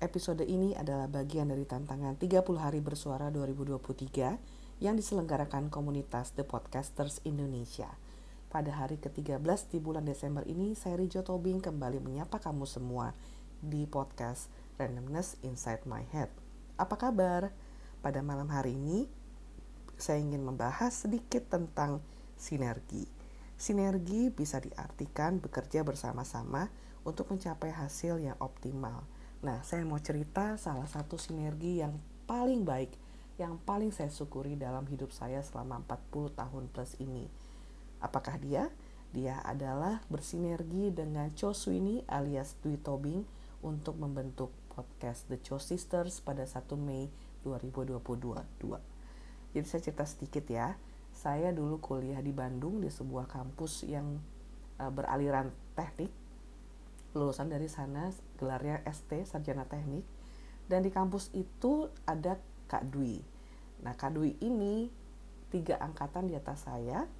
Episode ini adalah bagian dari tantangan 30 hari bersuara 2023 yang diselenggarakan komunitas The Podcasters Indonesia. Pada hari ke-13 di bulan Desember ini, saya Rijo Tobing kembali menyapa kamu semua di podcast Randomness Inside My Head. Apa kabar? Pada malam hari ini, saya ingin membahas sedikit tentang sinergi. Sinergi bisa diartikan bekerja bersama-sama untuk mencapai hasil yang optimal. Nah, saya mau cerita salah satu sinergi yang paling baik, yang paling saya syukuri dalam hidup saya selama 40 tahun plus ini Apakah dia? Dia adalah bersinergi dengan Cho Sweeney alias Dwi Tobing untuk membentuk podcast The Cho Sisters pada 1 Mei 2022. Jadi saya cerita sedikit ya. Saya dulu kuliah di Bandung di sebuah kampus yang uh, beraliran teknik. Lulusan dari sana gelarnya ST Sarjana Teknik. Dan di kampus itu ada Kak Dwi. Nah Kak Dwi ini tiga angkatan di atas saya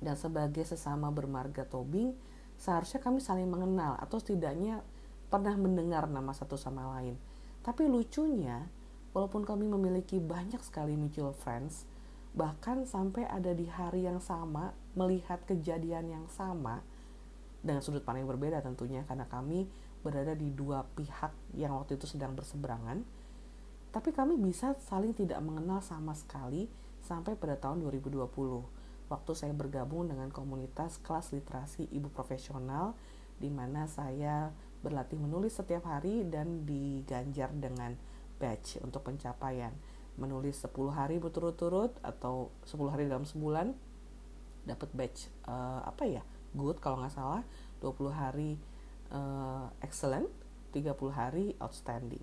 dan sebagai sesama bermarga Tobing, seharusnya kami saling mengenal atau setidaknya pernah mendengar nama satu sama lain. Tapi lucunya, walaupun kami memiliki banyak sekali mutual friends, bahkan sampai ada di hari yang sama melihat kejadian yang sama dengan sudut pandang yang berbeda tentunya karena kami berada di dua pihak yang waktu itu sedang berseberangan. Tapi kami bisa saling tidak mengenal sama sekali sampai pada tahun 2020 waktu saya bergabung dengan komunitas kelas literasi ibu profesional di mana saya berlatih menulis setiap hari dan diganjar dengan badge untuk pencapaian menulis 10 hari berturut-turut atau 10 hari dalam sebulan dapat badge uh, apa ya good kalau nggak salah 20 hari uh, excellent 30 hari outstanding.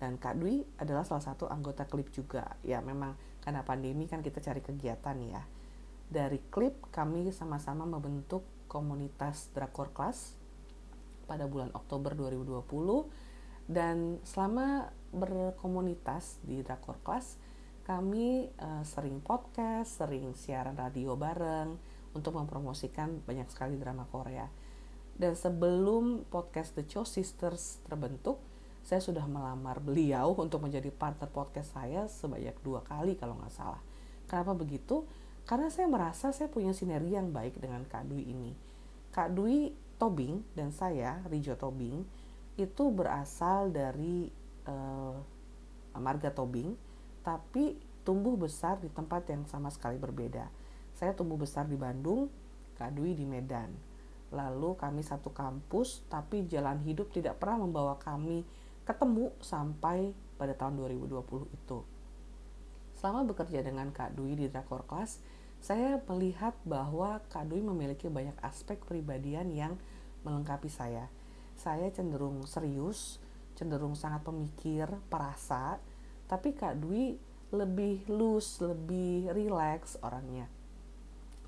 Dan Kak Dwi adalah salah satu anggota klip juga. Ya memang karena pandemi kan kita cari kegiatan ya. Dari klip kami sama-sama membentuk komunitas Drakor Class pada bulan Oktober 2020 dan selama berkomunitas di Drakor Class kami uh, sering podcast, sering siaran radio bareng untuk mempromosikan banyak sekali drama Korea. Dan sebelum podcast The Cho Sisters terbentuk, saya sudah melamar beliau untuk menjadi partner podcast saya sebanyak dua kali kalau nggak salah. Kenapa begitu? Karena saya merasa saya punya sinergi yang baik dengan Kak Dwi ini. Kak Dwi Tobing dan saya, Rijo Tobing, itu berasal dari uh, marga Tobing, tapi tumbuh besar di tempat yang sama sekali berbeda. Saya tumbuh besar di Bandung, Kak Dwi di Medan. Lalu kami satu kampus, tapi jalan hidup tidak pernah membawa kami ketemu sampai pada tahun 2020 itu. Selama bekerja dengan Kak Dwi di Drakor Class, saya melihat bahwa Kak Dwi memiliki banyak aspek pribadian yang melengkapi saya. Saya cenderung serius, cenderung sangat pemikir, perasa, tapi Kak Dwi lebih loose, lebih relax orangnya.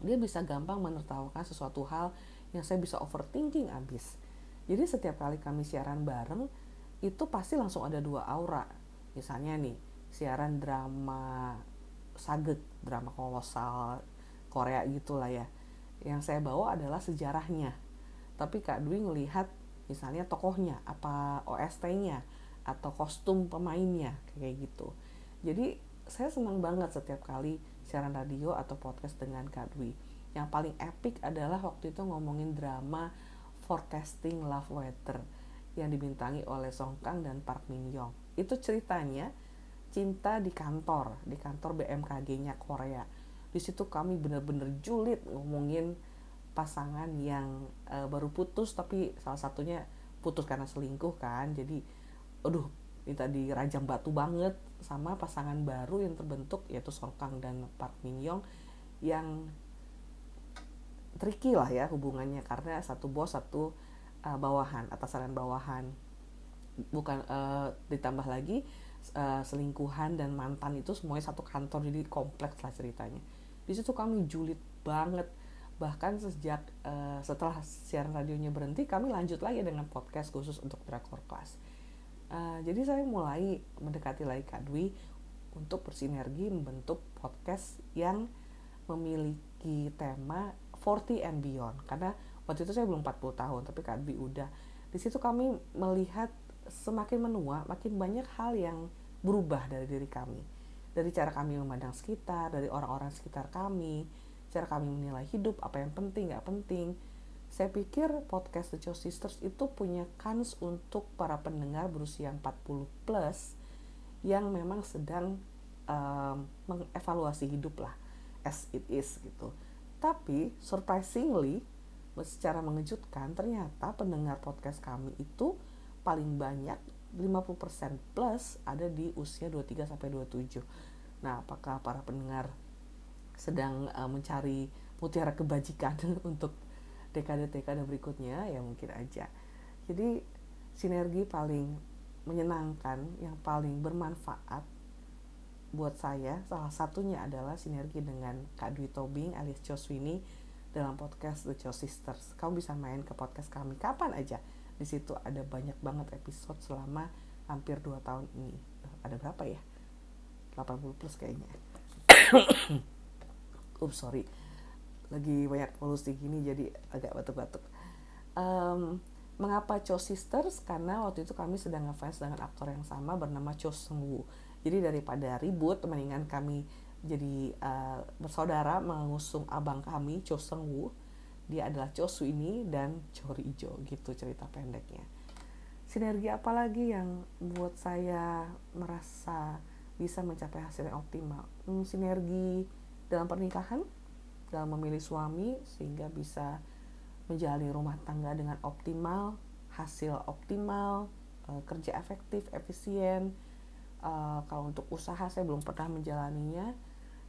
Dia bisa gampang menertawakan sesuatu hal yang saya bisa overthinking abis. Jadi setiap kali kami siaran bareng, itu pasti langsung ada dua aura. Misalnya nih, siaran drama saged drama kolosal Korea gitulah ya yang saya bawa adalah sejarahnya tapi Kak Dwi ngelihat misalnya tokohnya apa OST-nya atau kostum pemainnya kayak gitu jadi saya senang banget setiap kali siaran radio atau podcast dengan Kak Dwi. Yang paling epic adalah waktu itu ngomongin drama Forecasting Love Weather yang dibintangi oleh Song Kang dan Park Min Young itu ceritanya cinta di kantor di kantor BMKG-nya Korea. Di situ kami benar-benar julid ngomongin pasangan yang uh, baru putus tapi salah satunya putus karena selingkuh kan. Jadi aduh minta dirajam batu banget sama pasangan baru yang terbentuk yaitu Song Kang dan Park Min Young yang tricky lah ya hubungannya karena satu bos satu uh, bawahan atasan dan bawahan. Bukan uh, ditambah lagi uh, selingkuhan dan mantan itu semuanya satu kantor jadi kompleks lah ceritanya. Di situ kami julid banget. Bahkan sejak uh, setelah siaran radionya berhenti kami lanjut lagi dengan podcast khusus untuk drakor class uh, jadi saya mulai mendekati lagi Kak Dwi untuk bersinergi membentuk podcast yang memiliki tema 40 and beyond. Karena waktu itu saya belum 40 tahun tapi Kak Dwi udah. Di situ kami melihat semakin menua makin banyak hal yang berubah dari diri kami. Dari cara kami memandang sekitar dari orang-orang sekitar kami cara kami menilai hidup apa yang penting nggak penting saya pikir podcast The Chow Sisters itu punya kans untuk para pendengar berusia 40 plus yang memang sedang um, mengevaluasi hidup lah as it is gitu. Tapi surprisingly secara mengejutkan ternyata pendengar podcast kami itu paling banyak 50% plus ada di usia 23 sampai 27. Nah, apakah para pendengar sedang uh, mencari mutiara kebajikan untuk dekade-dekade berikutnya ya mungkin aja jadi sinergi paling menyenangkan yang paling bermanfaat buat saya salah satunya adalah sinergi dengan Kak Dwi Tobing alias Choswini dalam podcast The Cho Sisters. Kamu bisa main ke podcast kami kapan aja. Di situ ada banyak banget episode selama hampir 2 tahun ini. Ada berapa ya? 80 plus kayaknya. Ups, sorry lagi banyak polusi gini jadi agak batuk-batuk. Um, mengapa Cho Sisters? Karena waktu itu kami sedang ngefans dengan aktor yang sama bernama Cho Seung Woo jadi daripada ribut mendingan kami jadi uh, bersaudara mengusung abang kami Cho Seung Woo dia adalah Cho ini dan Cho Ijo gitu cerita pendeknya. Sinergi apa lagi yang buat saya merasa bisa mencapai hasil yang optimal? Hmm, sinergi dalam pernikahan dalam memilih suami sehingga bisa menjalani rumah tangga dengan optimal, hasil optimal, uh, kerja efektif, efisien. Uh, kalau untuk usaha saya belum pernah menjalaninya,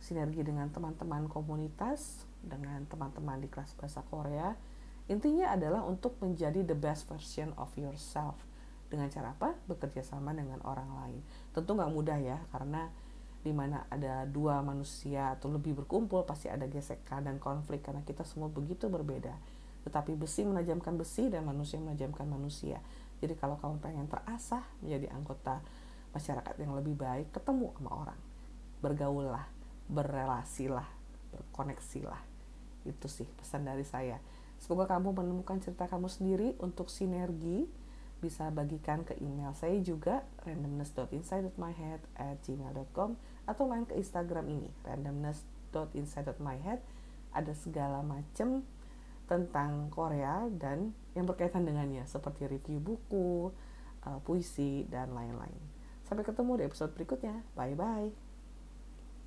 sinergi dengan teman-teman komunitas, dengan teman-teman di kelas bahasa Korea. Intinya adalah untuk menjadi the best version of yourself. Dengan cara apa? Bekerja sama dengan orang lain. Tentu nggak mudah ya, karena di mana ada dua manusia atau lebih berkumpul pasti ada gesekan dan konflik karena kita semua begitu berbeda. Tetapi besi menajamkan besi dan manusia menajamkan manusia. Jadi kalau kamu pengen terasah menjadi anggota masyarakat yang lebih baik, ketemu sama orang. Bergaullah, berrelasilah, berkoneksilah. Itu sih pesan dari saya. Semoga kamu menemukan cerita kamu sendiri untuk sinergi bisa bagikan ke email saya juga randomness.inside.myhead at gmail.com atau main ke Instagram ini randomness.inside.myhead ada segala macam tentang Korea dan yang berkaitan dengannya seperti review buku, uh, puisi dan lain-lain. Sampai ketemu di episode berikutnya. Bye bye.